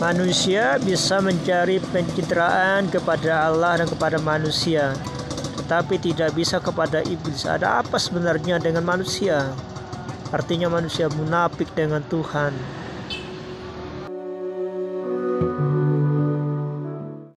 Manusia bisa mencari pencitraan kepada Allah dan kepada manusia, tetapi tidak bisa kepada iblis. Ada apa sebenarnya dengan manusia? Artinya manusia munafik dengan Tuhan. thank you